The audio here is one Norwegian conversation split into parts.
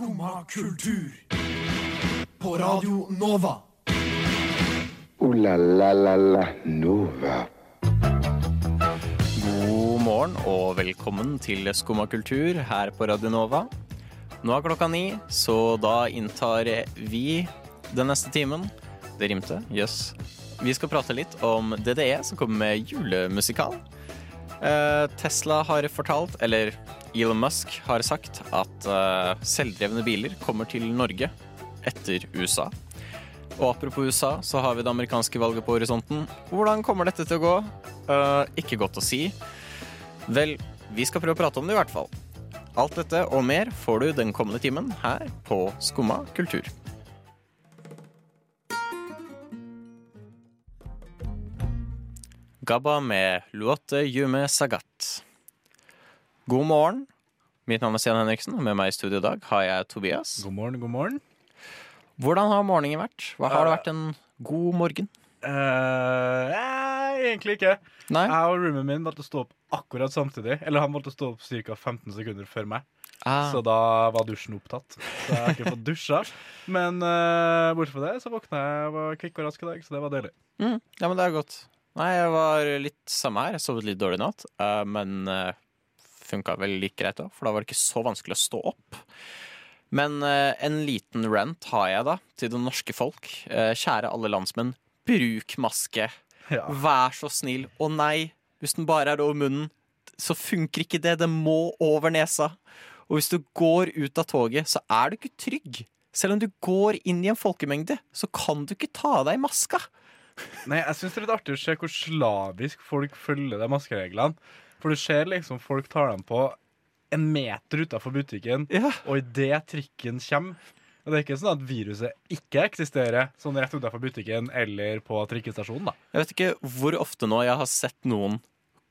Skumma kultur. På Radio Nova. O-la-la-la-la Nova. God morgen og velkommen til Skumma kultur her på Radio Nova. Nå er klokka ni, så da inntar vi den neste timen. Det rimte, jøss. Yes. Vi skal prate litt om DDE, som kommer med julemusikal. Eh, Tesla har fortalt, eller Elon Musk har sagt, at uh, selvdrevne biler kommer til Norge etter USA. Og apropos USA, så har vi det amerikanske valget på horisonten. Hvordan kommer dette til å gå? Uh, ikke godt å si. Vel, vi skal prøve å prate om det i hvert fall. Alt dette og mer får du den kommende timen her på Skumma kultur. Gabba med Luote Yume Sagat. God morgen. Mitt navn er Stian Henriksen, og med meg i studio i dag har jeg Tobias. God morgen, god morgen. Hvordan har morgenen vært? Hva Har det vært en god morgen? Eh, nei, egentlig ikke. Nei? Jeg og roomien min valgte å stå opp akkurat samtidig. Eller han valgte å stå opp ca. 15 sekunder før meg. Ah, Så da var dusjen opptatt. Så jeg har ikke fått dusja. Men uh, bortsett fra det så våkna jeg og var kvikk og rask i dag, så det var deilig. mm, ja, men det er godt. Nei, jeg var litt samme her. Jeg sovet litt dårlig i natt, Uh, men uh, funka vel like greit da, for da var det ikke så vanskelig å stå opp. Men eh, en liten rant har jeg da til det norske folk. Eh, kjære alle landsmenn, bruk maske. Ja. Vær så snill. Å nei, hvis den bare er over munnen, så funker ikke det. Den må over nesa. Og hvis du går ut av toget, så er du ikke trygg. Selv om du går inn i en folkemengde, så kan du ikke ta av deg maska. Nei, jeg syns det er litt artig å se hvor slavisk folk følger de maskereglene. For du ser liksom folk tar dem på en meter utafor butikken, Ja. og idet trikken kommer og Det er ikke sånn at viruset ikke eksisterer sånn rett utenfor butikken eller på trikkestasjonen. da. Jeg vet ikke hvor ofte nå jeg har sett noen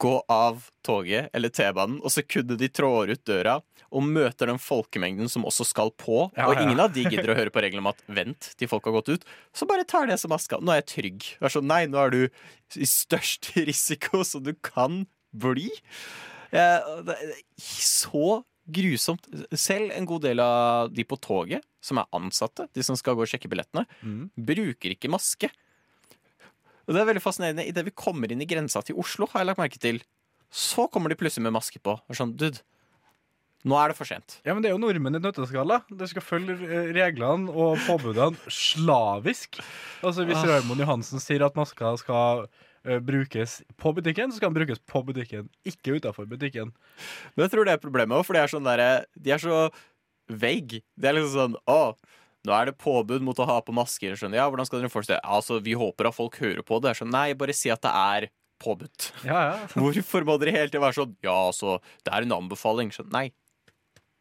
gå av toget eller T-banen, og sekundet de trår ut døra og møter den folkemengden som også skal på, Ja, og ja. ingen av de gidder å høre på reglene om at vent til folk har gått ut, så bare tar det som maska. Nå er jeg trygg. Vær sånn, nei, nå er du i størst risiko som du kan bli. Eh, Det er så grusomt. Selv en god del av de på toget, som er ansatte, de som skal gå og sjekke billettene, Mm. bruker ikke maske. Og det er veldig fascinerende. Idet vi kommer inn i grensa til Oslo, har jeg lagt merke til, så kommer de plutselig med maske på. Og sånn, dude, nå er det for sent. Ja, men Det er jo nordmenn i nøtteskall. De skal følge eh, reglene og påbudene slavisk. Altså Hvis Ah. Raymond Johansen sier at maska skal brukes på butikken, så skal den brukes på butikken, ikke utafor butikken. Men jeg tror det er problemet òg, for de er sånn der, De er så vague. Det er liksom sånn Å, nå er det påbud mot å ha på masker. Skjønner Ja, hvordan skal dere forestille? Altså, vi håper at folk hører på det. Er sånn, Nei, bare si at det er påbudt. Ja, ja. Hvorfor må dere hele tiden være sånn Ja, altså, det er en anbefaling. Skjønner Nei.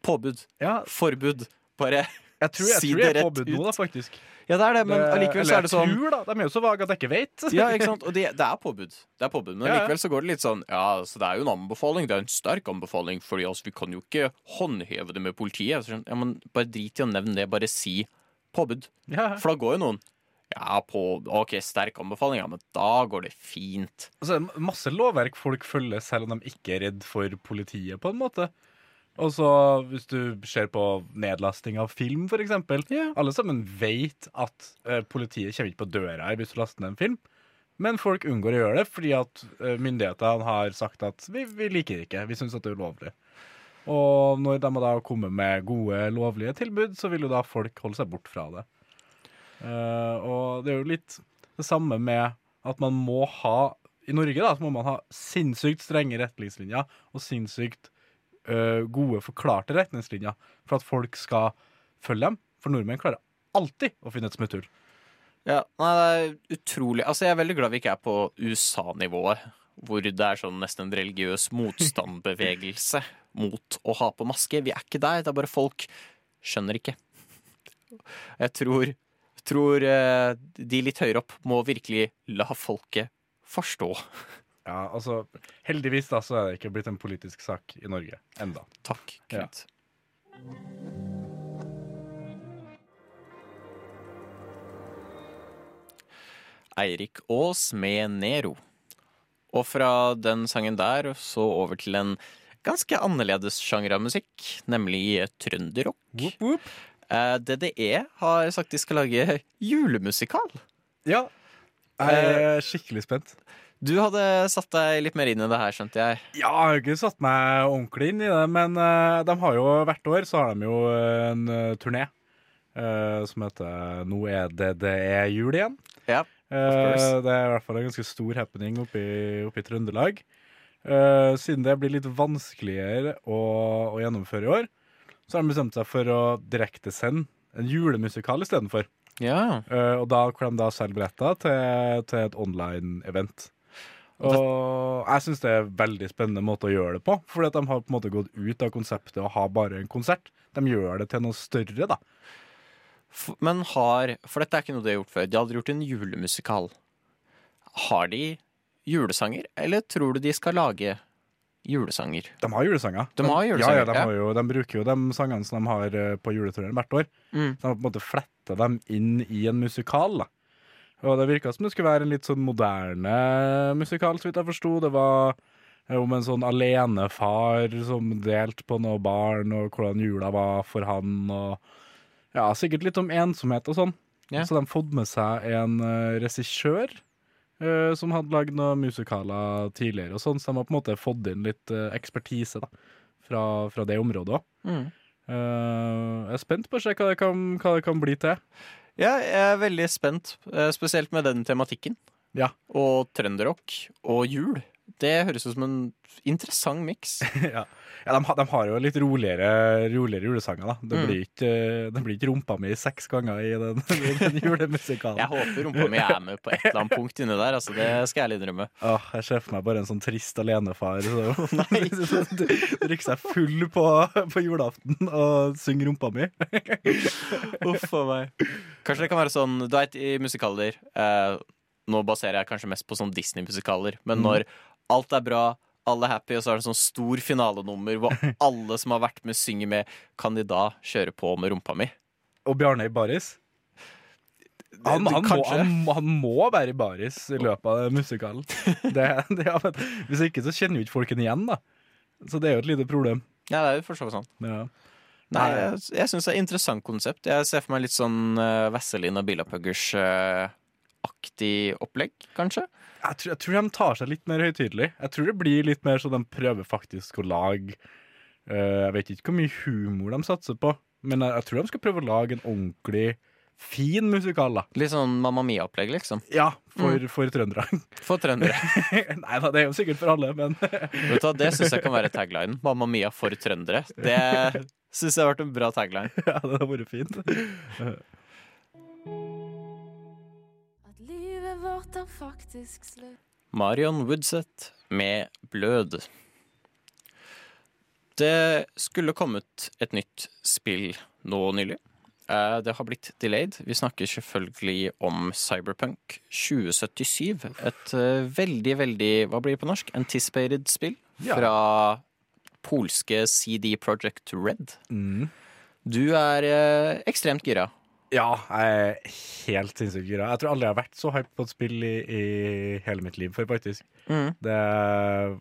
Påbud. ja Forbud. Bare jeg tror, jeg Si tror det det er påbud nå, da, faktisk. Ja, det er det, men Det- allikevel så er det sånn Jeg tror, da. De er jo så vage at jeg ikke vet. Ja, ikke sant? Og det, det er påbud. Det er påbud. Men Ja, ja. likevel så går det litt sånn Ja, så det er jo en anbefaling. Det er en sterk anbefaling, Fordi altså, vi kan jo ikke håndheve det med politiet. Så, ja, men Bare drit i å nevne det. Bare si påbud. Ja. For da går jo noen Ja, på OK, sterk anbefaling, ja, men da går det fint. Altså, masse lovverk folk følger selv om de ikke er redd for politiet, på en måte. Og så hvis du ser på nedlasting av film, for eksempel. Alle sammen vet at eh, politiet kommer ikke på døra her hvis du laster ned en film. Men folk unngår å gjøre det fordi at eh, myndighetene har sagt at vi, vi liker det ikke. Vi syns at det er ulovlig. Og når de da kommer med gode, lovlige tilbud, så vil jo da folk holde seg bort fra det. Uh, og det er jo litt det samme med at man må ha I Norge da, så må man ha sinnssykt strenge retningslinjer og sinnssykt eh, gode, forklarte retningslinjer for at folk skal følge dem. For nordmenn klarer alltid å finne et smutthull. Ja, nei, det er utrolig Altså, jeg er veldig glad vi ikke er på USA-nivået. Hvor det er sånn nesten en religiøs motstandbevegelse mot å ha på maske. Vi er ikke der. Det er bare folk skjønner ikke. Jeg tror, tror eh, de litt høyere opp må virkelig la folket forstå. Ja, altså, Heldigvis da, så er det ikke blitt en politisk sak i Norge enda. Takk, Ja. Eirik Aas med Nero. Og fra den sangen der så over til en ganske annerledes sjanger av musikk, nemlig trønderrock. Whoop, whoop. Eh, DDE har sagt de skal lage julemusikal. Ja. Jeg er skikkelig spent. Du hadde satt deg litt mer inn i det her, skjønte jeg. Ja, jeg har ikke satt meg ordentlig inn i det, men eh, de har jo hvert år så har de jo en uh, turné eh, som heter Nå er det det er jul igjen. Ja, Eh, det er i hvert fall en ganske stor happening oppe i, Trøndelag. Uh, siden det blir litt vanskeligere å, å gjennomføre i år, så har de bestemt seg for å direktesende en julemusikal istedenfor. Ja. Uh, og da hvor de da selger billetter til, til et online-event. Og jeg syns det er en veldig spennende måte å gjøre det på. Fordi at de har på en måte gått ut av konseptet å ha bare en konsert. De gjør det til noe større, da. Men har For dette er ikke noe de har gjort før. De har aldri gjort en julemusikal. Har de julesanger, eller tror du de skal lage julesanger? De har julesanger. De har julesanger, ja, ja, de, har jo, de bruker jo de sangene som de har eh, på juleturneen hvert år. Mm. Så de har på en måte fletta dem inn i en musikal. da Og det virka som det skulle være en litt sånn moderne musikal, så vidt jeg forsto. Det var eh, om en sånn alenefar som delte på noe barn, og hvordan jula var for han. Og ja, sikkert litt om ensomhet og sånn. Yeah. Så de fått med seg en uh, regissør uh, som hadde lagd noen musikaler tidligere, og sånn, så de har på en måte fått inn litt uh, ekspertise da fra, fra det området òg. Mm. jeg er spent på å se hva det kan, hva det kan bli til. Ja, jeg er veldig spent, eh, spesielt med den tematikken. Ja. Og trønderrock og jul. Det høres ut som en interessant miks. ja, ja de, de har jo litt roligere, roligere julesanger, da. Det, Mm. blir ikke, det blir ikke rumpa mi seks ganger i den, i den julemusikalen. Jeg håper rumpa mi er med på et eller annet punkt inni der. Altså, det skal jeg innrømme. Åh, jeg ser for meg bare en sånn trist alenefar som drikker seg full på, på julaften og synger rumpa mi. Uff a meg. Kanskje det kan være sånn Du vet, i musikaler eh, Nå baserer jeg kanskje mest på sånn Disney-musikaler, men Mm. når alt er bra, alle er happy, og så er det sånn stor finalenummer hvor alle som har vært med, synger med, kan de da kjøre på med rumpa mi? Og Bjarne i baris. Han, han, må, han, han må være i baris i løpet av musikalen. Det, det, ja, hvis ikke så kjenner jo ikke folk den igjen, da. Så det er jo et lite problem. Ja, det er jo for så vidt sånn. Ja. Nei, jeg, jeg syns det er et interessant konsept. Jeg ser for meg litt sånn uh, Vazelina Billapuggers-aktig opplegg, kanskje. Jeg, tror, jeg tror de tar seg litt mer høytidelig. Jeg tror det blir litt mer så de prøver faktisk å lage uh, Jeg vet ikke hvor mye humor de satser på, men jeg, jeg tror de skal prøve å lage en ordentlig fin musikal, da. Litt sånn Mamma Mia-opplegg, liksom. Ja, for, for trøndere. For trøndere. Nei da, det er jo sikkert for alle, men Vet du hva, Det syns jeg kan være taglinen. Mamma Mia for trøndere. Det syns jeg har vært en bra tagline. ja, det hadde vært fint. Er faktisk slutt. Marion Woodseth med Blød. Det skulle kommet et nytt spill nå nylig. Eh, Det har blitt delayed. Vi snakker selvfølgelig om Cyberpunk 2077. Et eh, veldig, veldig Hva blir det på norsk? Anticipated spill Ja. fra polske CD Project Red. Mm. Du er eh, ekstremt gira. Ja, jeg er helt sinnssykt gira. Jeg tror aldri jeg har vært så hype på et spill i, i hele mitt liv før, faktisk. Mm. Det,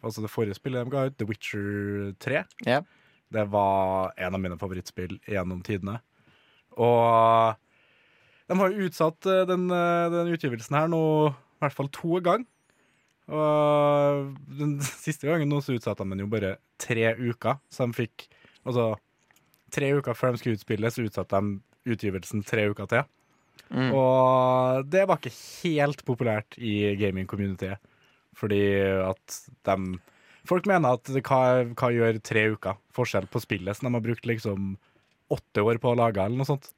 altså det forrige spillet de ga ut, The Witcher 3, yeah. det var en av mine favorittspill gjennom tidene. Og de har jo utsatt eh, den, eh, den utgivelsen her nå i hvert fall to ganger. Og den siste gangen nå så utsatte de den jo bare tre uker, så de fikk Altså tre uker før de skulle utspille, så utsatte de utgivelsen tre uker til. Mm. Og det var ikke helt populært i gaming-communityet. Fordi at de Folk mener at hva, hva gjør tre uker forskjell på spillet som de har brukt liksom åtte år på å lage, eller noe sånt.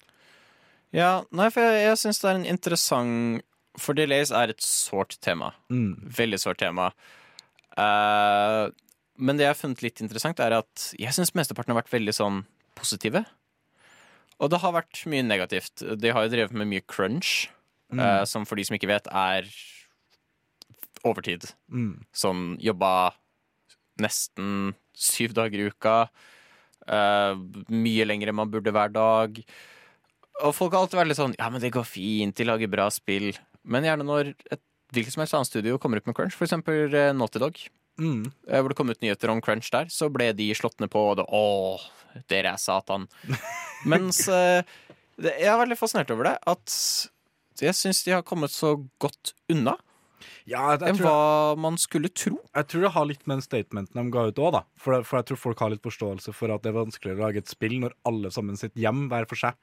Ja, nei, for jeg, jeg syns det er en interessant For delays er et sårt tema. Mm. Veldig sårt tema. Uh, men det jeg har funnet litt interessant, er at jeg syns mesteparten har vært veldig sånn positive. Og det har vært mye negativt. De har jo drevet med mye crunch, eh, som for de som ikke vet, er overtid. Mm. Sånn jobba nesten syv dager i uka. Uh, mye lenger enn man burde hver dag. Og folk har alltid vært litt sånn Ja, men det går fint, de lager bra spill. Men gjerne når et hvilket som helst annet studio kommer ut med crunch, eksempel eh, Naughty Dog. Mm. eh, hvor det kom ut nyheter om crunch der, så ble de slått ned på, og det, Å, dere er satan. Mens eh, det, jeg er veldig fascinert over det, at jeg syns de har kommet så godt unna Ja, enn hva man skulle tro. jeg tror det har litt med den statementen de ga ut òg, da. For, for jeg tror folk har litt forståelse for at det er vanskeligere å lage et spill når alle sammen sitter hjem hver for seg.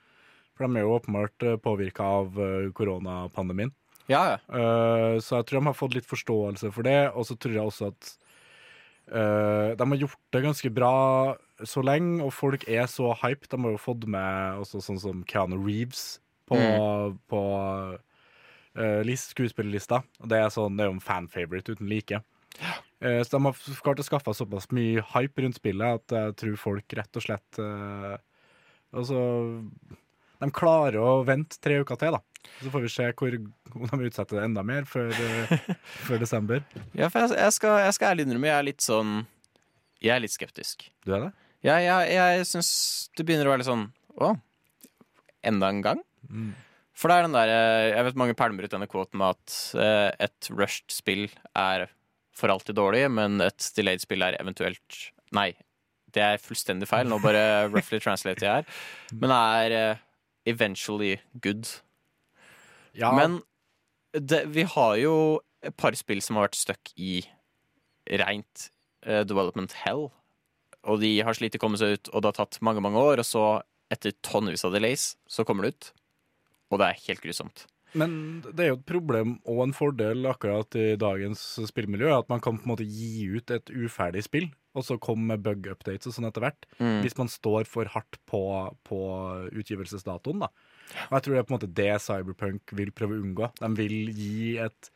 For de er jo åpenbart påvirka av eh, koronapandemien. Ja, ja. Uh, så jeg tror de har fått litt forståelse for det, og så tror jeg også at eh, de har gjort det ganske bra så lenge, og folk er så hype. De har jo fått med også sånn som Keanu Reeves på, på uh, list, skuespillerlista. Og det er, sånn, det er jo en fan-favorite uten like. Uh, så de har klart å skaffe såpass mye hype rundt spillet at jeg tror folk rett og slett Altså De klarer å vente tre uker til, da. Så får vi se hvor, om de utsetter det enda mer før, eh, før desember. ja for jeg, jeg, skal, jeg skal ærlig innrømme, jeg er litt sånn Jeg er litt skeptisk. Du er det? Jeg, jeg, jeg syns det begynner å være litt sånn Å, enda en gang? Mm. For det er den der eh, Jeg vet mange pælmer ut denne kvoten med at eh, et rushed spill er for alltid dårlig, men et delayed spill er eventuelt Nei, det er fullstendig feil. Nå bare roughly translate jeg her. Men det er eventually good. Ja, Men det, vi har jo et par spill som har vært stuck i rent uh, development hell. Og de har slitt å komme seg ut, og det har tatt mange, mange år. Og så, etter tonnevis av delays, så kommer det ut. Og det er helt grusomt. Men det er jo et problem og en fordel akkurat i dagens spillmiljø, at man kan på en måte gi ut et uferdig spill, og så komme med bug-updates og sånn etter hvert. Mm. Hvis man står for hardt på, på utgivelsesdatoen, da. Og jeg tror det er på en måte det Cyberpunk vil prøve å unngå. De vil gi et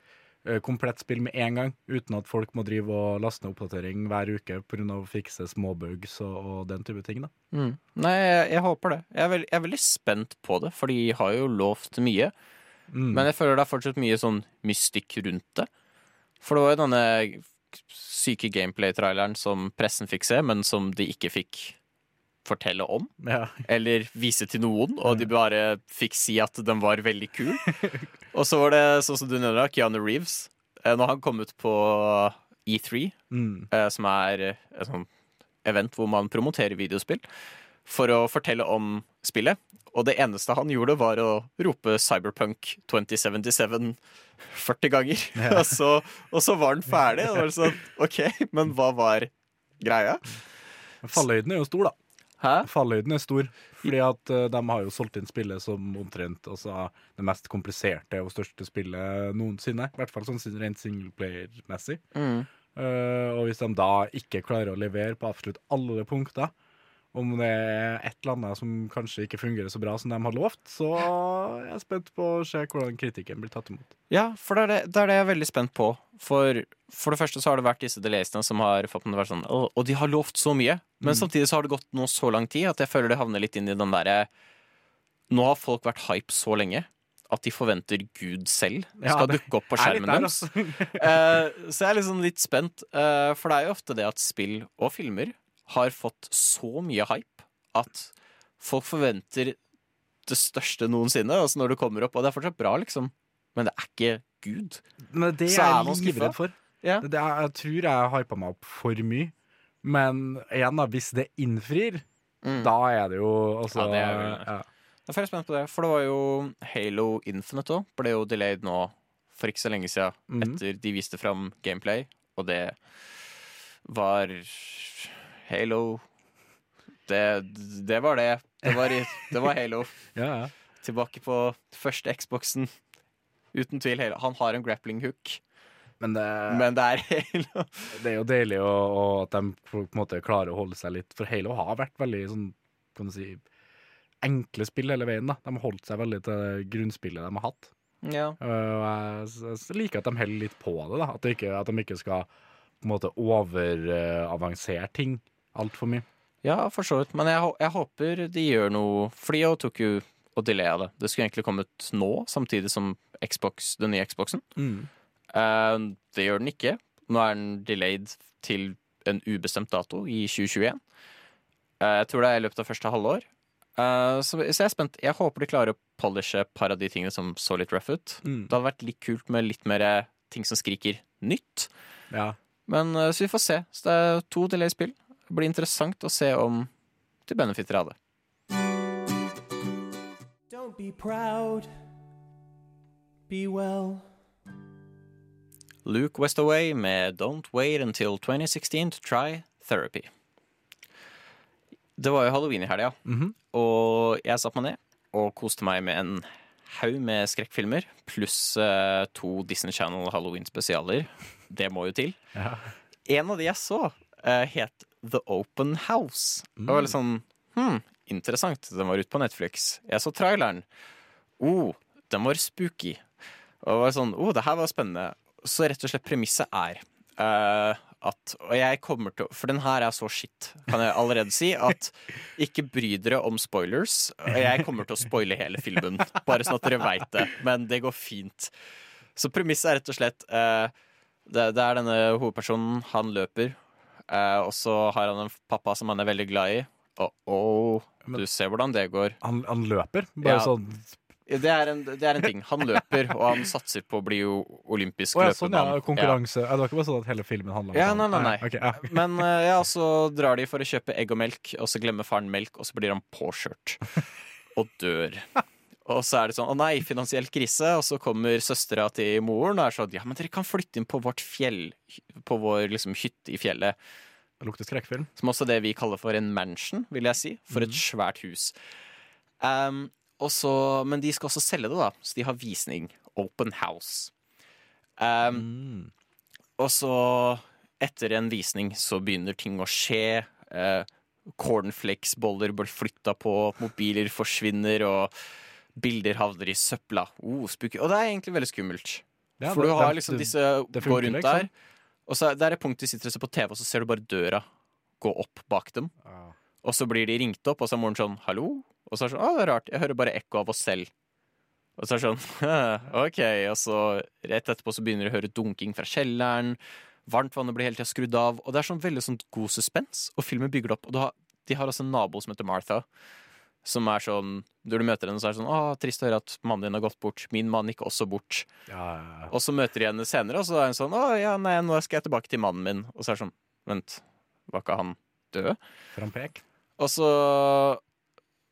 eh, komplett spill med en gang, uten at folk må drive og laste ned oppdatering hver uke pga. å fikse småbugs og, og den type ting. da. Mm. Nei, jeg, jeg håper det. Jeg er, veld, jeg er veldig spent på det, for de har jo lovt mye. Mm. Men jeg føler det er fortsatt mye sånn mystikk rundt det. For det var jo denne syke gameplay-traileren som pressen fikk se, men som de ikke fikk fortelle om. ja. Eller vise til noen, og de bare fikk si at den var veldig kul. Og så var det sånn som du nevner, Keanu Reeves. Eh, Når han kom ut på E3, Mm. eh, som er et sånt event hvor man promoterer videospill, for å fortelle om spillet. Og det eneste han gjorde, var å rope Cyberpunk 2077 40 ganger. og, så, og så var den ferdig. Og det var sånn, OK, men hva var greia? Falløyden er jo stor, da. Hæ? Fallhøyden er stor, fordi at uh, de har jo solgt inn spillet som omtrent altså, det mest kompliserte og største spillet noensinne. I hvert fall sånn rent singleplayer-messig. Mm. Uh, og hvis de da ikke klarer å levere på absolutt alle punkter, om det er et eller annet som kanskje ikke fungerer så bra som de har lovt, så jeg er spent på å se hvordan kritikken blir tatt imot. Ja, for det er det, det er det jeg er veldig spent på. For, for det første så har det vært disse delaysene som har fått meg til å være sånn Og de har lovt så mye, men samtidig så har det gått nå så lang tid at jeg føler det havner litt inn i den derre Nå har folk vært hype så lenge at de forventer Gud selv Ja, skal det dukke opp på er skjermen deres. Eh, så jeg er liksom litt spent, uh, for det er jo ofte det at spill og filmer har fått så mye hype at folk forventer det største noensinne, altså når det kommer opp, og det er fortsatt bra, liksom, men det er ikke Gud. Men det er jeg livredd for. Ja. Er- jeg tror jeg hypa meg opp for mye. Men igjen, da, hvis det innfrir, Mm. da er det jo altså, Ja, det er ja. Jeg er veldig spent på det, for det var jo Halo Infinite òg. Ble jo delayed nå for ikke så lenge siden, mm. etter de viste fram gameplay, og det var Halo Det, det var det. Det var, i, det var Halo. Ja, ja. Tilbake på første Xboxen. Uten tvil. Halo. Han har en grappling hook, Men det, men det er Halo. det er jo deilig å, å, at de på en måte klarer å holde seg litt For Halo har vært veldig sånn, kan du si, enkle spill hele veien. da De har holdt seg veldig til det grunnspillet de har hatt. Ja. Jeg, jeg liker at de holder litt på det. da At, de ikke, at de ikke skal på en måte overavansere ting altfor mye. Ja, for så vidt. Men jeg, jeg håper de gjør noe Fordi jeg tok jo og delaya det. Det skulle egentlig kommet nå, samtidig som Xbox, den nye Xboxen. Eh, det gjør den ikke. Nå er den delayed til en ubestemt dato i 2021. Uh, jeg tror det er i løpet av første halvår. Uh, så, så jeg er spent. Jeg håper de klarer å polishe et par av de tingene som så litt rough ut. Mm. Det hadde vært litt kult med litt mer ting som skriker nytt. Ja. Men eh, så vi får se. Så det er to delay-spill. Det blir interessant å se om de benefitter av det. Don't be proud. Be well. Luke Westaway med Don't Wait Until 2016 to Try Therapy. Det var jo halloween i helga, Mhm. og jeg satte meg ned og koste meg med en haug med skrekkfilmer, pluss eh, to Disney Channel Halloween-spesialer. Det må jo til. Ja. En av de jeg så, eh, het The Open House. Det var litt sånn hm, interessant. Den var ute på Netflix. Jeg så traileren. Oh, den var spooky. Og det var sånn, oh, det her var spennende. Så rett og slett premisset er uh, at Og jeg kommer til å For den her er så shit, kan jeg allerede si, at ikke bry dere om spoilers. Og jeg kommer til å spoile hele filmen, bare sånn at dere veit det. Men det går fint. Så premisset er rett og slett uh, det, det er denne hovedpersonen. Han løper. Eh, og så har han en pappa som han er veldig glad i. Oh, oh, du ser hvordan det går. Han, han løper. Bare Ja. sånn Det er, en, det er en ting. Han løper, og han satser på å bli olympisk løper ja, sånn, ja. Konkurranse. Ja. Det var ikke bare sånn at hele filmen handla om Ja, sånn. nei, nei, nei. Okay, ja. Men eh, ja, så drar de for å kjøpe egg og melk, og så glemmer faren melk, og så blir han påkjørt. Og dør. Og så er det sånn å nei, finansiell krise, og så kommer søstera til moren og er sånn ja, men dere kan flytte inn på vårt fjell, på vår liksom hytte i fjellet. Det lukter skrekkfilm. Som også det vi kaller for en mansion, vil jeg si. For et svært hus. Um, og så, men de skal også selge det, da. Så de har visning. Open house. Um, Mm. og så, etter en visning, så begynner ting å skje. Uh, Cornflakesboller blir flytta på, mobiler forsvinner, og bilder havner i søpla. Oh, spooky. Og det er egentlig veldig skummelt. Ja, For du har det- liksom disse det går rundt liksom. der, og så er det er et punkt de sitter og ser på TV, og så ser du bare døra gå opp bak dem. Ah. Og så blir de ringt opp, og så er moren sånn 'hallo?' Og så er det sånn 'å, det er rart, jeg hører bare ekko av oss selv'. Og så er det sånn OK. Og så rett etterpå så begynner de å høre dunking fra kjelleren. Varmtvannet blir hele tida skrudd av. Og det er sånn veldig sånn god suspens, og filmen bygger det opp. Og du har, de har også en nabo som heter Martha. Som er sånn Når du møter henne, så er det sånn 'Å, trist å høre at mannen din har gått bort'. Min mann gikk også bort. Ja, ja, ja. Og så møter de henne senere, og så er hun sånn 'Å ja, nei, nå skal jeg tilbake til mannen min'. Og så er det sånn Vent, var ikke han død? Frampek. Og så,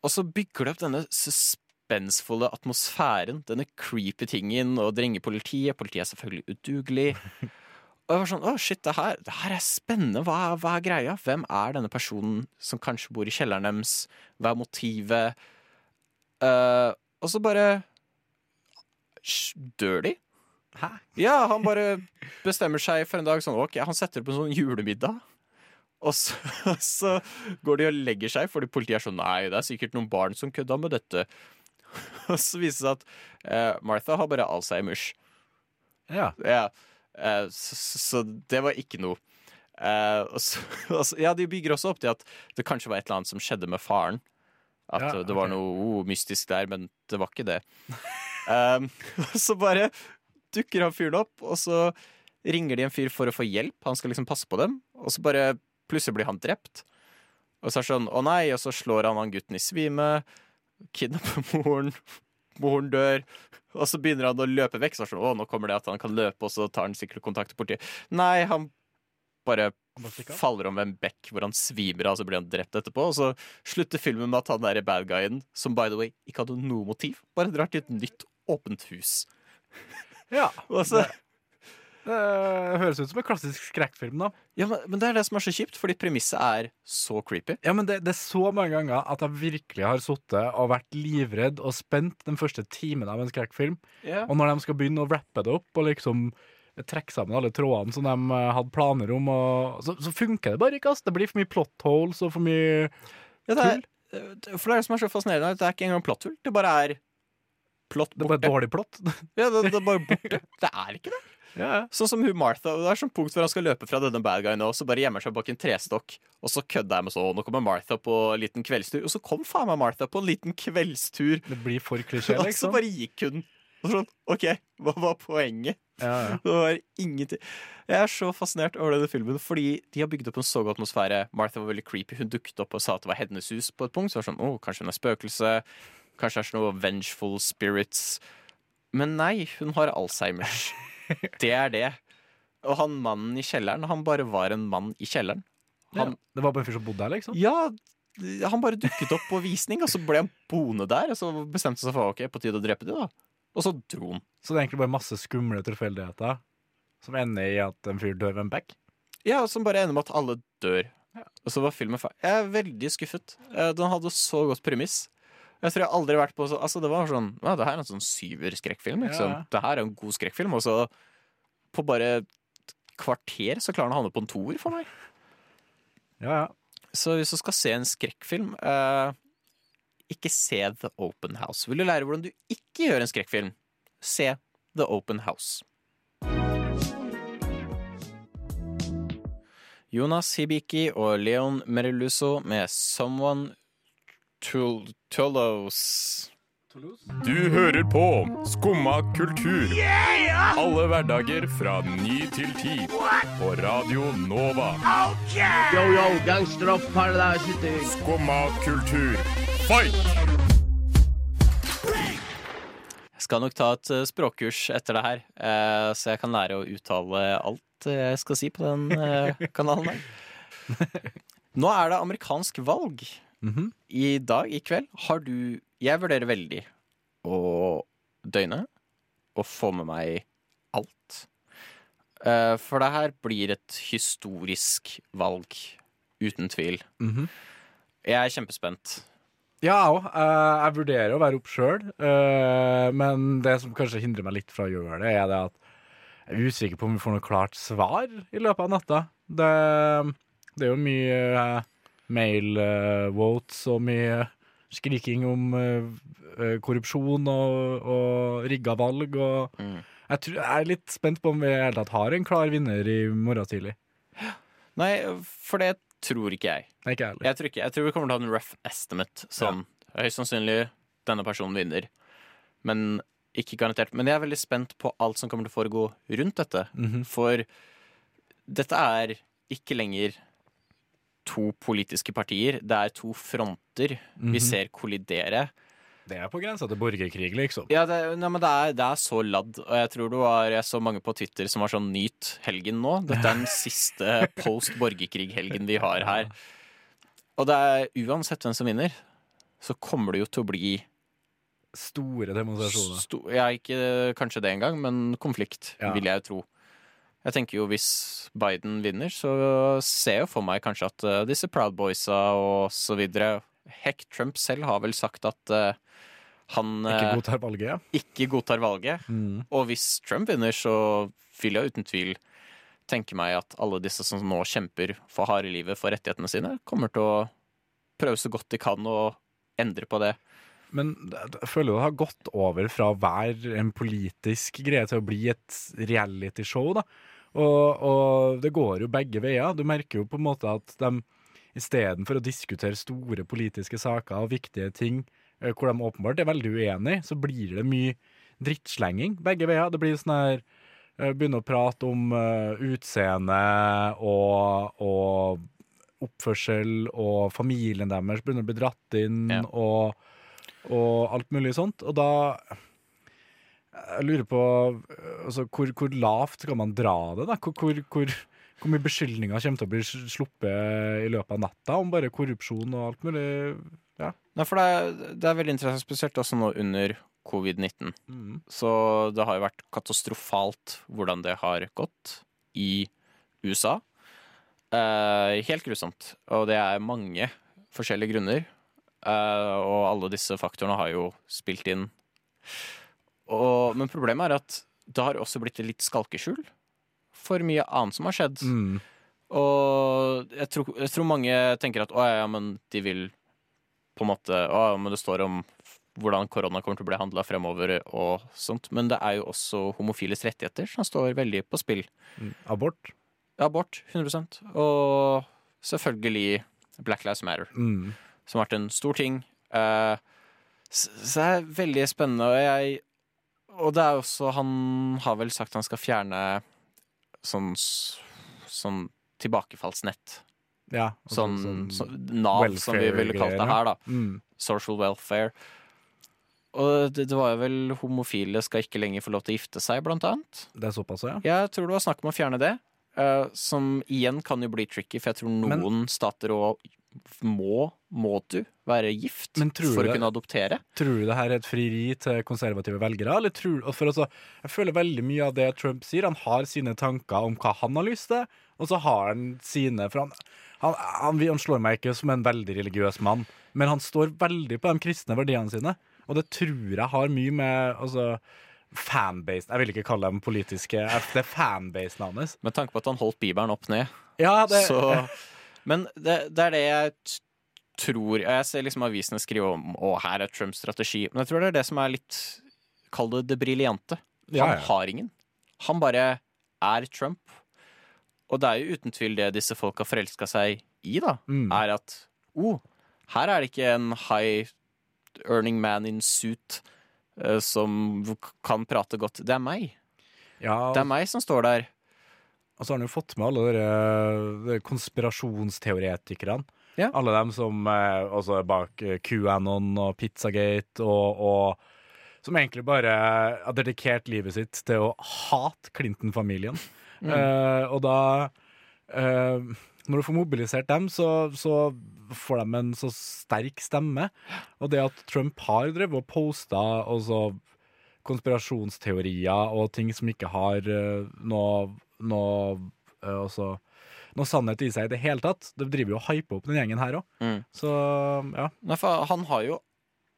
og så bygger det opp denne suspensfulle atmosfæren, denne creepy tingen, og det ringer politiet. Politiet er selvfølgelig udugelig. Og jeg var sånn, å shit, det her, det her er spennende. Hva, hva er greia? Hvem er denne personen som kanskje bor i kjelleren deres? Hva er motivet? Uh, og så bare dør de. Hæ? Ja, han bare bestemmer seg for en dag sånn, ok, han setter opp en sånn julemiddag. Og så, så går de og legger seg, fordi politiet er sånn Nei, det er sikkert noen barn som kødda med dette. Og så viser det seg at uh, Martha har bare Alzheimers. Ja. Ja, så, så, så det var ikke noe. Eh, og så, og så, ja, de bygger også opp til at det kanskje var et eller annet som skjedde med faren. At Ja, eh, det var noe oh, mystisk der, men det var ikke det. um, og så bare dukker han fyren opp, og så ringer de en fyr for å få hjelp. Han skal liksom passe på dem, og så bare plutselig blir han drept. Og så er det sånn, å nei, og så slår han han gutten i svime, kidnapper moren, moren dør, og så begynner han å løpe vekk. Så er sånn, å, nå kommer det at han kan løpe, og så tar han sikkert kontakt med politiet. Nei, han bare faller om en bekk hvor han svimer av, så blir han drept etterpå. Og så slutter filmen med at han derre bad guyen, som by the way ikke hadde noe motiv, bare drar til et nytt, åpent hus. ja. Og så, Det høres ut som en klassisk skrekkfilm, da. ja, men, men det er det som er så kjipt, fordi premisset er så creepy. Ja, men det, det er så mange ganger at jeg virkelig har sittet og vært livredd og spent den første timen av en skrekkfilm. Og når de skal begynne å rappe det opp og liksom trekke sammen alle trådene som de eh, hadde planer om, og, så, så funker det bare ikke. ass. Det blir for mye plot holes og for mye Ja, det er, for det er det som er så fascinerende. Det er ikke engang plotthull. Det bare er plott Det er bare borte. dårlig plott. Ja, det, det er bare borte. Det er ikke det. Ja. Sånn som hun Martha. Det er sånn punkt hvor han skal løpe fra denne bad guyen, og så bare gjemmer seg bak en trestokk. Og så kødder jeg med så, nå kommer Martha på en liten kveldstur. Og så kom faen meg Martha på en liten kveldstur, Det blir for klisjé, og så liksom. bare gikk hun. Og sånn, OK, hva var poenget? Ja, ja. Det var ingenting. Jeg er så fascinert over denne filmen, fordi de har bygd opp en så god atmosfære. Martha var veldig creepy. Hun dukket opp og sa at det var hennes hus på et punkt. Så var det sånn, oh, kanskje hun er spøkelse. Kanskje det er sånn noe vengeful spirits. Men nei, hun har Alzheimers. Det er det. Og han mannen i kjelleren, han bare var en mann i kjelleren. Han, ja. Det var bare en fyr som bodde der, liksom? ja, han bare dukket opp på visning, og så ble han boende der. Og så bestemte seg for ok, på tide å drepe de, da. Og så dro han. Så det er egentlig bare masse skumle tilfeldigheter som ender i at en fyr dør ved en bekk? Ja, som bare ender med at alle dør. Og så var filmen ferdig. Jeg er veldig skuffet. Eh, Den hadde så godt premiss. Jeg tror jeg aldri har vært på så, Altså, det var sånn Ja, det her er en sånn syver-skrekkfilm, liksom. Ja. Det her er en god skrekkfilm, og så på bare et kvarter så klarer han å havne på en toer for meg. Ja, ja. Så hvis du skal se en skrekkfilm, eh, ikke se The Open House. Vil du lære hvordan du ikke gjør en skrekkfilm, se The Open House. Jonas Hibiki og Leon Merluso med Someone Tul Tullos. Du hører på Skumma kultur. Alle hverdager fra ny til ti. På Radio Nova. Yo, yo, gangsteropp, paradise. Skumma kultur, fight! Jeg skal nok ta et eh, språkkurs etter det her, eh, så jeg kan lære å uttale alt eh, jeg skal si på den kanalen her. Nå er det amerikansk valg. Mhm. I dag, i kveld, har du Jeg vurderer veldig å døgne og få med meg alt. Uh, For det her blir et historisk valg, uten tvil. Mhm. Jeg er kjempespent. Ja, jeg òg. jeg vurderer å være opp sjøl, men det som kanskje hindrer meg litt fra å gjøre det, er det at jeg er usikker på om vi får noe klart svar i løpet av natta. Det, det er jo mye eh, mail eh, votes og mye skriking om eh, eh, korrupsjon og, og rigga valg. Og Mm. jeg, tror, jeg er litt spent på om vi i hele tatt har en klar vinner i morgen tidlig. Nei, for det tror ikke jeg. Nei, ikke jeg. Jeg tror, ikke, jeg tror vi kommer til å ha en rough estimate. Sånn, Høyst sannsynlig denne personen vinner. Men ikke garantert. Men jeg er veldig spent på alt som kommer til å foregå rundt dette. Mhm. For dette er ikke lenger to politiske partier. Det er to fronter vi Mhm. ser kollidere. Det er på grensa til borgerkrig, liksom. Ja, det, nei, men det, er, det er så ladd. Og jeg tror det var jeg så mange på Twitter som var sånn Nyt helgen nå. Dette er den siste post borgerkrig-helgen vi har her. Og det er uansett hvem som vinner, så kommer det jo til å bli Store demonstrasjoner. sto, Ja, ikke kanskje det engang, men konflikt, Ja. vil jeg tro. Jeg tenker jo hvis Biden vinner, så ser jeg jo for meg kanskje at uh, disse Proud Boysa og så videre Heck, Trump selv har vel sagt at uh, han Ikke eh, godtar valget. ikke godtar valget. Mm. Og hvis Trump vinner, så vil jeg uten tvil tenke meg at alle disse som nå kjemper for harde livet for rettighetene sine, kommer til å prøve så godt de kan å endre på det. Men jeg føler det har gått over fra å være en politisk greie til å bli et realityshow, da. Og, og det går jo begge veier. Du merker jo på en måte at de istedenfor å diskutere store politiske saker og viktige ting eh, hvor de åpenbart er veldig uenige, så blir det mye drittslenging begge veier. Det blir sånn her eh, Begynne å prate om eh, utseende og, og oppførsel, og familien deres begynner å bli dratt inn, Ja. og, og alt mulig sånt. Og da Jeg lurer på altså, hvor, hvor lavt skal man dra det? da? Hvor, hvor, hvor, mye beskyldninger kommer til å bli sluppet i løpet av natta om bare korrupsjon og alt mulig? Nei, for det er, det er veldig interessant, spesielt også nå under covid-19. Mm. Så det har jo vært katastrofalt hvordan det har gått i USA. Eh, helt grusomt. Og det er mange forskjellige grunner. Eh, og alle disse faktorene har jo spilt inn. Og, men problemet er at det har også blitt litt skalkeskjul for mye annet som har skjedd. Mm. Og jeg tror, jeg tror mange tenker at å ja, ja, men de vil på en måte Å, men det står om hvordan korona kommer til å bli handla fremover og sånt. Men det er jo også homofiles rettigheter som står veldig på spill. Mm. Abort. Abort, 100% Og selvfølgelig Black Lives Matter, Mm. Som har vært en stor ting. Uh, så så det er veldig spennende, og jeg Og det er også Han har vel sagt han skal fjerne sånn, sånn tilbakefallsnett. Ja. sånn, Sånn, sånn Nav, som vi ville kalt det her, da. Mm. Social welfare. Og det, det var jo vel homofile skal ikke lenger få lov til å gifte seg, blant annet. Det er såpass, ja. Jeg tror det var snakk om å fjerne det. Uh, som igjen kan jo bli tricky, for jeg tror Men- noen stater og må Må du være gift for det, å kunne adoptere? Tror du det her er et frieri til konservative velgere? Eller tror, for altså, jeg føler veldig mye av det Trump sier. Han har sine tanker om hva han har lyst til, og så har han sine For han, han, han, han slår meg ikke som en veldig religiøs mann, men han står veldig på de kristne verdiene sine. Og det tror jeg har mye med altså, fanbase Jeg vil ikke kalle dem politiske Det er fanbasen hans. Med tanke på at han holdt Bibelen opp ned. Ja, det, Så, men det, det er det jeg tror Jeg ser liksom avisene skrive om Å, her er Trumps strategi. Men jeg tror det er det som er litt Kall det det briljante. Han Ja, ja. har ingen. Han bare er Trump. Og det er jo uten tvil det disse folka forelska seg i, da. Mm. Er at oh, her er det ikke en high earning man in suit uh, som kan prate godt. Det er meg. ja, Det er meg som står der. Og så har han jo fått med alle de, de konspirasjonsteoretikerne. Ja. Alle dem som eh, også er bak eh, QAnon og Pizzagate, og, og som egentlig bare har dedikert livet sitt til å hate Clinton-familien. Mm. Eh, og da eh, Når du får mobilisert dem, så, så får de en så sterk stemme. Og det at Trump har drevet og posta også konspirasjonsteorier og ting som ikke har eh, noe, noe eh, altså, noe sannhet i seg i det hele tatt. Det driver jo og hyper opp den gjengen her òg. Mm. Så ja. Nei, han har jo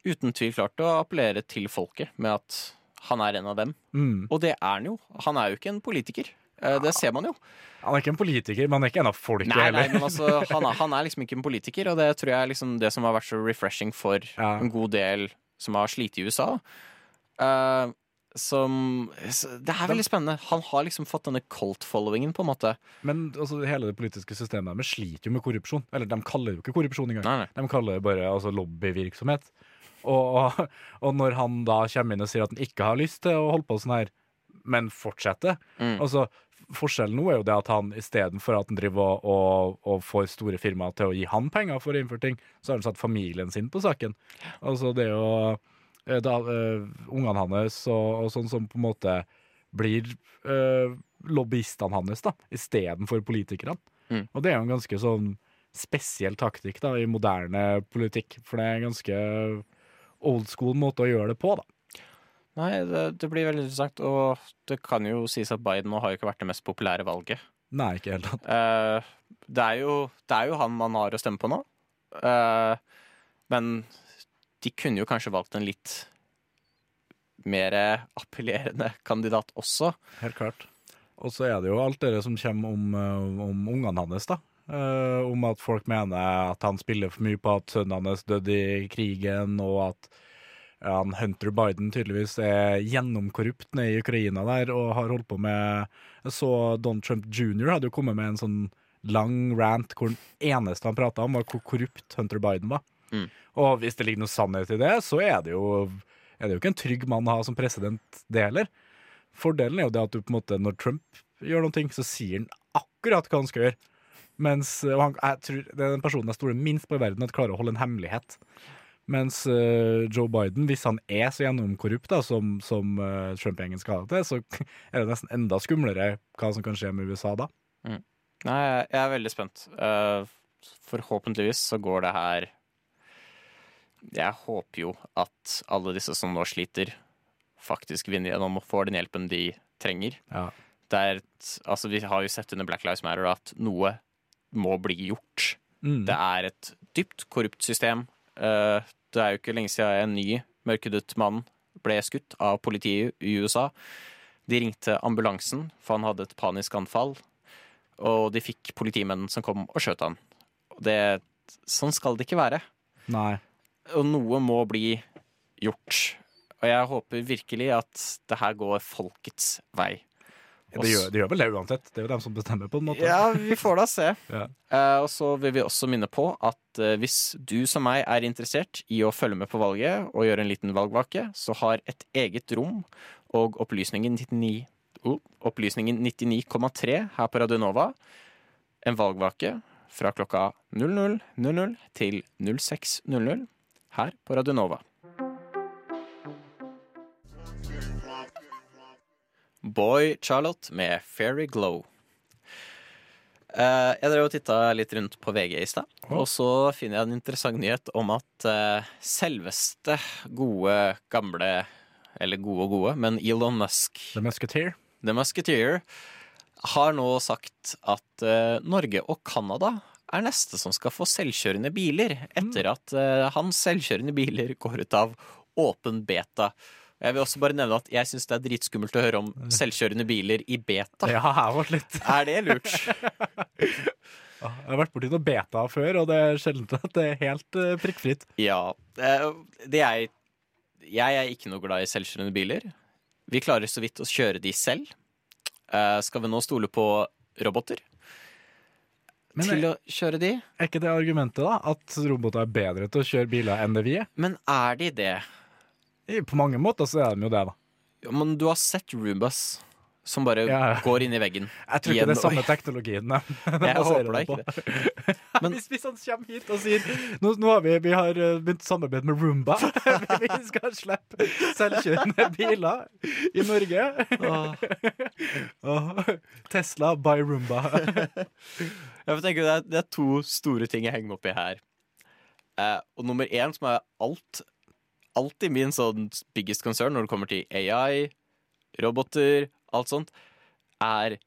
uten tvil klart å appellere til folket med at han er en av dem. Mm. Og det er han jo. Han er jo ikke en politiker. Eh, Det ser man jo. Han er ikke en politiker, men han er ikke en av folket Nei, nei, heller. men altså, han er, han er liksom ikke en politiker, og det tror jeg er liksom det som har vært så refreshing for Ja. en god del som har slitt i USA. Eh, som Det er veldig spennende. Han har liksom fått denne cult-followingen, på en måte. Men altså, hele det politiske systemet deres sliter jo med korrupsjon. Eller de kaller jo ikke korrupsjon engang. Nei, nei. De kaller det bare altså, lobbyvirksomhet. Og, og når han da kommer inn og sier at han ikke har lyst til å holde på sånn her, men fortsetter Mm. Altså, Forskjellen nå er jo det at han istedenfor at han driver og, og, og får store firmaer til å gi han penger for å innføre ting, så har han satt familien sin på saken. Altså det er jo da, eh, ungene hans og, og sånn som på en måte blir uh, lobbyistene hans da, istedenfor politikerne. Mm. Og det er jo en ganske sånn spesiell taktikk da, i moderne politikk, for det er en ganske old school måte å gjøre det på. da. Nei, det, det blir veldig interessant, og det kan jo sies at Biden nå har jo ikke vært det mest populære valget. Nei, ikke helt. Eh, det, er jo, det er jo han man har å stemme på nå. Uh, men de kunne jo kanskje valgt en litt mer appellerende kandidat også. Helt klart. Og så er det jo alt det som kommer om, eh, om ungene hans, da. Uh, om at folk mener at han spiller for mye på at sønnen hans døde i krigen, og at ja, Hunter Biden tydeligvis er gjennomkorrupt nede i Ukraina der og har holdt på med så Don Trump jr. hadde jo kommet med en sånn lang rant hvor den eneste han prata om, var hvor korrupt Hunter Biden var. Mm. Og hvis det ligger noe sannhet i det, så er det jo, er det jo ikke en trygg mann å ha som president, det heller. Fordelen er jo det at du på en måte, når Trump gjør noe, så sier han akkurat hva han skal gjøre. Mens og han, jeg tror, Det er den personen jeg stoler minst på i verden at klarer å holde en hemmelighet. Mens uh, Joe Biden, hvis han er så gjennomkorrupt da, som, som uh, Trump-gjengen skal ha det til, så er det nesten enda skumlere hva som kan skje med USA da. Nei, jeg jeg er veldig spent. Uh, forhåpentligvis så går det her Jeg håper jo at alle disse som nå sliter, faktisk vinner gjennom og får den hjelpen de trenger. Ja. Det er et, altså Vi har jo sett under Black Lives Matter at noe må bli gjort. Mm. Det er et dypt korrupt system. Eh, Det er jo ikke lenge siden en ny mørkhudet mann ble skutt av politiet i USA. De ringte ambulansen, for han hadde et panisk anfall. Og de fikk politimenn som kom og skjøt han. Det, sånn skal det ikke være. Nei. Og noe må bli gjort. Og jeg håper virkelig at det her går folkets vei. Det gjør, det gjør vel det uansett. Det er jo dem som bestemmer, på en måte. Ja, vi får da se. Ja. uh, og så vil vi også minne på at uh, hvis du som meg er interessert i å følge med på valget og gjøre en liten valgvake, så har et eget rom og opplysningen 99 uh, Opplysningen 99,3 her på Radionova en valgvake fra klokka 00.00 til 06.00 her på Radionova. Boy Charlotte med Fairy Glow. Eh, jeg drev og titta litt rundt på VG i stad, og så finner jeg en interessant nyhet om at eh, selveste gode, gamle Eller gode og gode, men Elon Musk The Musketeer. The Musketeer har nå sagt at eh, Norge og Canada er neste som skal få selvkjørende biler, etter at uh, hans selvkjørende biler går ut av åpen beta. Jeg vil også bare nevne at jeg syns det er dritskummelt å høre om selvkjørende biler i beta. Ja, jeg ble litt Er det lurt? Jeg har vært borti noe beta før, og det er sjelden at det er helt eh, prikkfritt. Ja. eh, Det er Jeg er ikke noe glad i selvkjørende biler. Vi klarer så vidt å kjøre de selv. Skal vi nå stole på roboter Men til å kjøre de? er ikke det argumentet, da? At roboter er bedre til å kjøre biler enn det vi er? Men er de det? På mange måter så er de jo det, da. Ja, Men du har sett Roombus som bare Ja. går inn i veggen. Jeg tror ikke det er samme teknologien. de Jeg håper da på. ikke det. Men- hvis, hvis han kommer hit og sier Nå, nå har vi, vi har eh, begynt samarbeid med Roomba. vi skal slippe selvkjørende biler i Norge. oh. Tesla by Roomba. Jeg tenker det er, det er to store ting jeg henger meg opp i her. Eh, og nummer én, som er alt Alltid min sånn biggest concern når det kommer til AI, roboter, alt sånt, er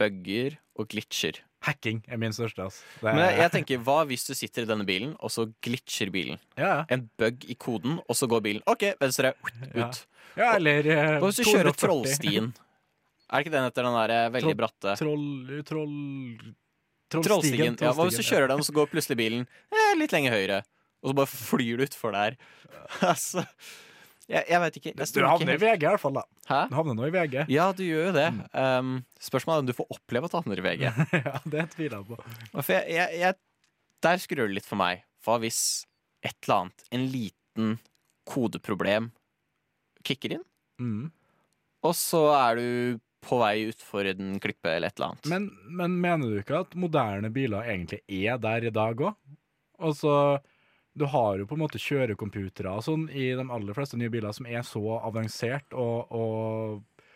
bugger og glitcher. Hacking er min største. Altså. Er, Men jeg, tenker, hva hvis du sitter i denne bilen, og så glitcher bilen? ja, En bug i koden, og så går bilen OK, venstre, ut. Ja. eller eh, Hva hvis du kjører 240. Trollstien? Er ikke den etter den der eh, veldig Troll- bratte Troll... troll Trollstigen. Ja, hva hvis du kjører den, og så går plutselig bilen eh, litt lenger høyre, og så bare flyr du utfor der? altså Jeg, jeg veit ikke. Jeg Du havner i. VG i hvert fall, da. Hæ? Du havner nå i VG. Ja, du gjør jo det. Um, spørsmålet er om du får oppleve at du havner i VG. ja, det tviler jeg på. For jeg, jeg, jeg, der skrur det litt for meg. Hva hvis et eller annet, en liten kodeproblem, kicker inn, Mm. og så er du på vei utfor en klippe eller et eller annet? Men, men mener du ikke at moderne biler egentlig er der i dag òg? Altså, du har jo på en måte kjørecomputere sånn i de aller fleste nye biler som er så avansert, og, og,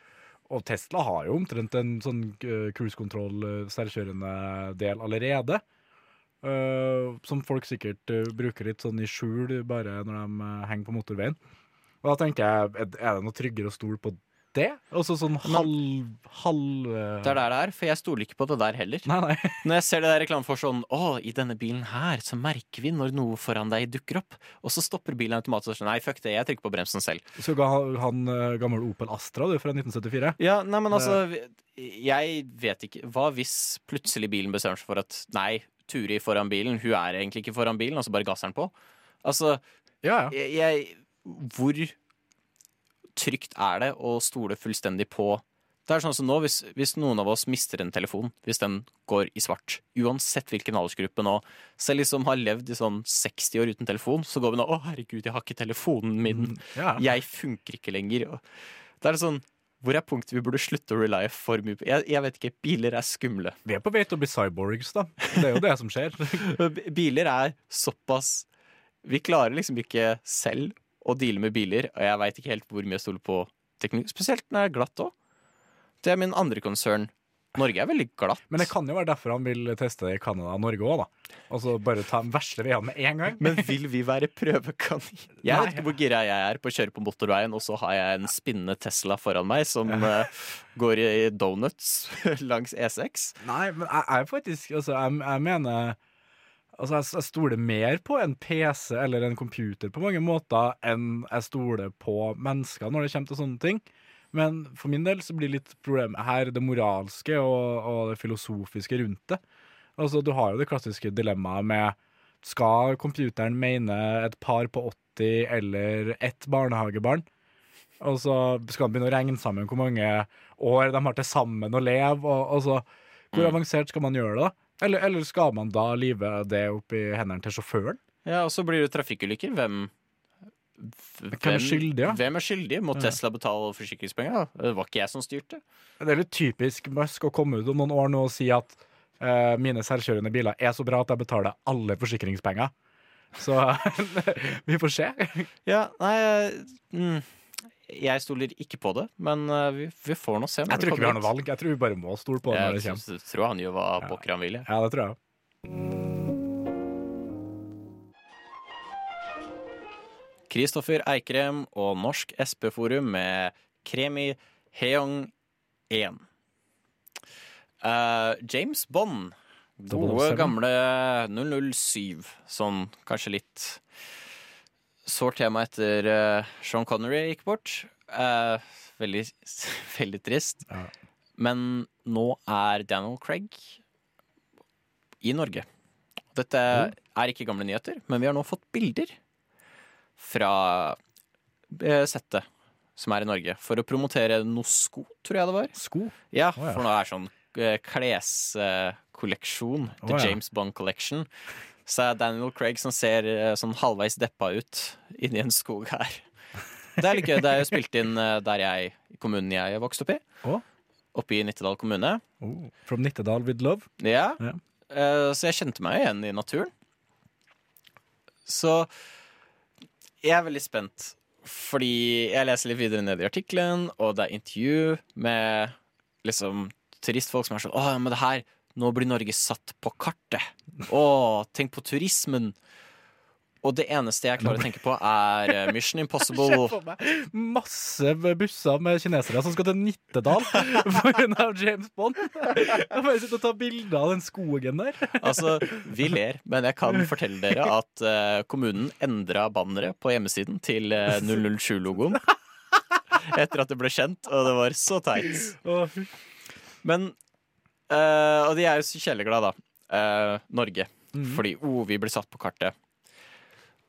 og Tesla har jo omtrent en sånn uh, cruise control uh, selvkjørende del allerede. Uh, som folk sikkert uh, bruker litt sånn i skjul bare når de uh, henger på motorveien. Og da tenker jeg, er det noe tryggere å stole på det? Altså sånn halv... halv uh, Det er der det er, for jeg stoler ikke på det der heller. Nei, nei. Når jeg ser det der reklame for sånn Å, i denne bilen her så merker vi når noe foran deg dukker opp. Og så stopper bilen automatisk Nei, fuck det, jeg trykker på bremsen selv. Så ga han eh, gammel Opel Astra du, fra 1974. Ja, nei, men altså Jeg vet ikke Hva hvis plutselig bilen bestemmer seg for at Nei, Turi foran bilen, hun er egentlig ikke foran bilen, og så bare gasser den på? Altså, Ja, ja. jeg Hvor trygt er det å stole fullstendig på Det er sånn som nå, hvis, hvis noen av oss mister en telefon, hvis den går i svart, uansett hvilken aldersgruppe nå, selv de som har levd i sånn 60 år uten telefon, så går vi nå 'Å, herregud, jeg har ikke telefonen min'. ja. Jeg funker ikke lenger. Det er sånn Hvor er punktet vi burde slutte å relye for mye på? Jeg, jeg vet ikke. Biler er skumle. Vi er på vei til å bli cyborgs, da. Det er jo det som skjer. Biler er såpass Vi klarer liksom ikke selv å deale med biler, og jeg veit ikke helt hvor mye jeg stoler på teknikk. Spesielt når jeg er glatt òg. Det er min andre konsern. Norge er veldig glatt. Men det kan jo være derfor han vil teste det i Canada og Norge òg, da. Og så bare ta de verste veiene med en gang. Men vil vi være prøvekanin? Jeg Nei. vet ikke hvor gira jeg er på å kjøre på motorveien, og så har jeg en spinnende Tesla foran meg som uh, går i donuts langs E E6. Nei, men jeg er faktisk Altså, jeg, jeg mener Altså, jeg, jeg stoler mer på en PC eller en computer på mange måter enn jeg stoler på mennesker når det kommer til sånne ting. Men for min del så blir litt problemet her det moralske og, og det filosofiske rundt det. Altså, du har jo det klassiske dilemmaet med Skal computeren mene et par på 80 eller ett barnehagebarn? Og så skal han begynne å regne sammen hvor mange år de har til sammen å leve. Og, og så, hvor avansert skal man gjøre det? da? Eller, eller skal man da live det opp i hendene til sjåføren? Ja, og så blir det trafikkulykker. Hvem Hvem er skyldig, ja? Hvem er skyldig? Må Tesla betale forsikringspenger? Det var ikke jeg som styrte. Det er litt typisk Musk å komme ut om noen år nå og si at uh, mine selvkjørende biler er så bra at jeg betaler alle forsikringspenger. Så vi får se. Ja, nei mm, jeg stoler ikke på det, men eh, vi, vi får nå se. Jeg tror ikke vi har noe valg. Jeg tror vi bare må stole på det når det Jeg kommer. tror- tror han gjør hva pokker han vil. jeg. Ja, det tror jeg. Kristoffer Eikrem og Norsk SP-forum med Kremi Heong 1. Uh, James Bond. Gode, gamle 007. Sånn kanskje litt sårt tema etter uh, Sean Connery gikk bort. Uh, veldig, veldig trist. Ja. Men nå er Daniel Craig i Norge. Dette er ikke gamle nyheter, men vi har nå fått bilder fra eh, settet som er i Norge, for å promotere noe sko, tror jeg det var. Sko? Ja, oh, ja. for nå er det sånn kleskolleksjon. The oh, ja. James Bond Collection. Så er Daniel Craig som ser eh, sånn halvveis deppa ut inni en skog her. Det er litt gøy. Det er jo spilt inn eh, der jeg, i kommunen jeg vokste opp i. Oppe i Nittedal kommune. Oh. From Nittedal with love. Ja. Yeah. Uh, så jeg kjente meg igjen i naturen. Så jeg er veldig spent, fordi jeg leser litt videre ned i artikkelen, og det er intervju med liksom turistfolk som er sånn Å, men det her Nå blir Norge satt på kartet. Å, tenk på turismen. Og det eneste jeg klarer å tenke på, er eh, Mission Impossible. masse busser med kinesere som skal til Nittedal pga. James Bond. Jeg bare sitter og tar bilder av den skogen der. Altså, vi ler, men jeg kan fortelle dere at eh, kommunen endra banneret på hjemmesiden til eh, 007-logoen. Etter at det ble kjent, og det var så teit. Men eh, Og de er jo så kjellerglade, da. Uh, Norge. Mhm. Fordi oh, vi blir satt på kartet.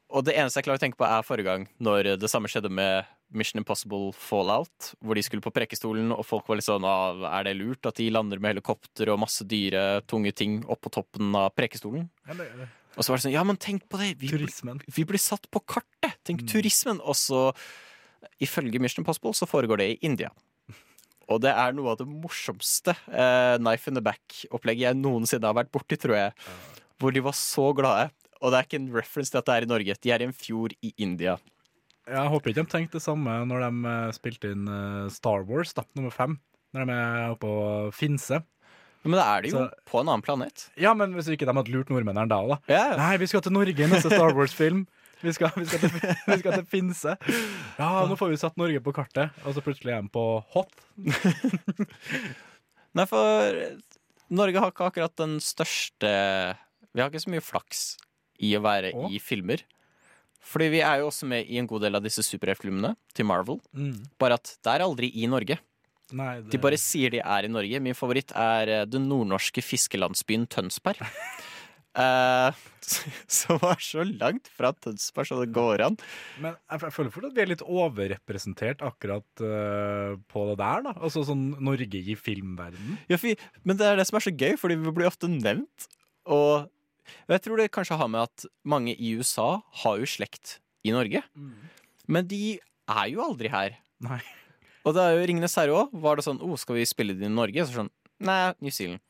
Og det eneste jeg klarer å tenke på, er forrige gang, når det samme skjedde med Mission Impossible Fallout, hvor de skulle på Prekestolen, og folk var litt sånn Er det lurt at de lander med helikopter og masse dyre, tunge ting opp på toppen av Prekestolen? Ja, det- Og så var det sånn Ja, men tenk på det! Vi, blir- Turismen. vi blir satt på kartet! Tenk Mm. turismen! Og så, ifølge Mission Impossible, så foregår det i India. Og det er noe av det morsomste eh, knife in the back-opplegget jeg noensinne har vært borti, tror jeg. Hvor de var så glade. Og det er ikke en reference til at det er i Norge. De er i en fjord i India. Jeg håper ikke de tenkte det samme når de eh, spilte inn eh, Star Wars, da, nummer fem. Når de er oppe på Finse. Men da er de jo Så- på en annen planet. Ja, men hvis ikke de hadde lurt nordmennene da òg, da. Yeah. Nei, vi skal til Norge i neste Star Wars-film. Vi skal, vi, skal til, vi skal til Finse. Ja, nå får vi satt Norge på kartet, og så plutselig er de på Hot. Nei, for Norge har ikke akkurat den største Vi har ikke så mye flaks i å være Åh. i filmer. Fordi vi er jo også med i en god del av disse superheltfilmene til Marvel. Mm. Bare at det er aldri i Norge. Nei, det, De bare sier de er i Norge. Min favoritt er eh, den nordnorske fiskelandsbyen Tønsberg. Eh, som er så langt fra Tønsberg som det går an. Men jeg, jeg føler fortsatt at vi er litt overrepresentert akkurat uh, på det der, da. Altså sånn Norge i filmverdenen. Ja, for, men det er det som er så gøy, fordi vi blir ofte nevnt. Og jeg tror det kanskje har med at mange i USA har jo slekt i Norge. Men de er jo aldri her. Nei. Og det er jo Ringenes herre òg. Var det sånn oh, skal vi spille det i Norge? Så sånn Nei, New Zealand.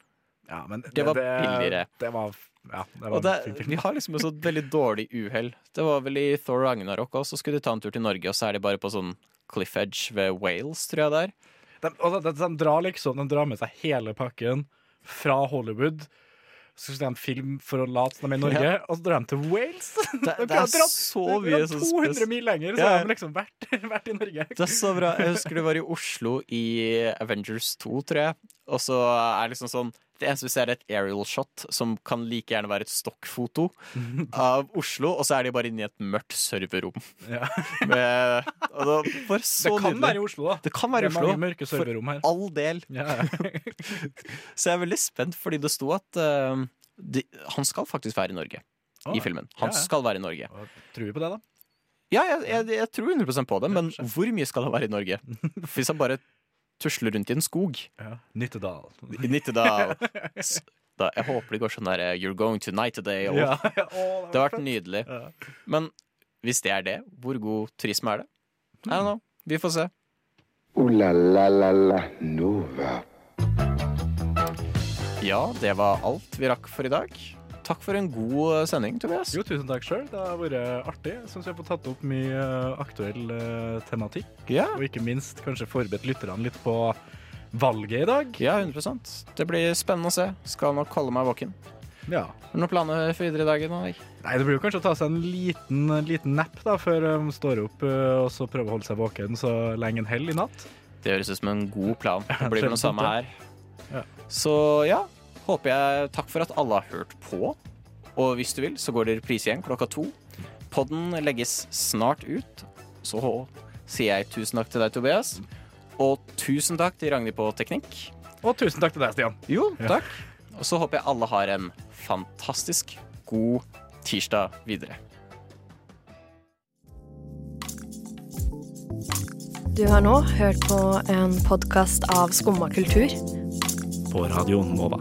Ja, men Det var billigere. Det var, ja, det var det, en fin film. vi har liksom et sånt veldig dårlig uhell. Det var vel i Thor Ragnarok òg, så skulle de ta en tur til Norge, og så er de bare på sånn cliff edge ved Wales, tror jeg det er. De, og de, de, drar liksom, de drar med seg hele pakken fra Hollywood. Så skal de ha en film for å late som de er i Norge, og så drar de til Wales. Det, De det er dratt- så mye har sånn 200 mil lenger, så Ja. har de liksom vært, vært i Norge. Det er så bra. Jeg husker det var i Oslo i Avengers 2, tror jeg. Og så er det liksom sånn Det eneste vi ser, er et aerial shot som kan like gjerne være et stokkfoto av Oslo, og så er de bare inne i et mørkt serverrom. Ja. Med, og det Det kan nydelig. være i Oslo, da. Det kan være det Oslo. mørke serverrom her. For all del. Ja, ja. Så jeg er veldig spent, fordi det sto at uh, de, han skal faktisk være i Norge. Å, I filmen. Han skal være i Norge. Tror vi på det, da? Ja, jeg, jeg, jeg tror 100% på det, men hvor mye skal han være i Norge? Hvis han bare tusler rundt i en skog Ja. Nittedal. Nittedal da, Jeg håper det går sånn der You're going to night today. Og, Ja. oh, Det har vært fett. nydelig. Ja. Men hvis det er det, hvor god turisme er det? I don't know. Vi får se. Ooh la la la la Nova. Ja, det var alt vi rakk for i dag. Takk for en god sending, Tobias. Jo, tusen takk sjøl. Det har vært artig. Jeg syns vi har fått tatt opp mye eh, aktuell eh, tematikk. Ja, Og ikke minst kanskje forberedt lytterne litt på valget i dag. ja 100% Det blir spennende å se. Skal nok holde meg våken. Ja. Har du noen planer for videre i dagen? Eller? Nei, det blir jo kanskje å ta seg en liten, liten napp da, før de står opp eh, og så prøve å holde seg våken så lenge en hell i natt. Det høres ut som en god plan. Det blir vel Sjelden samme her. Ja. Så ja, håper jeg Takk for at alle har hørt på. Og hvis du vil, så går det reprise igjen klokka to. Podden legges snart ut. Så sier jeg tusen takk til deg, Tobias. Og tusen takk til Ragnhild på teknikk. Og tusen takk til deg, Stian. Jo, takk. Og så håper jeg alle har en fantastisk god tirsdag videre. Du har nå hørt på en podkast av Skumma kultur. På Radio Nova.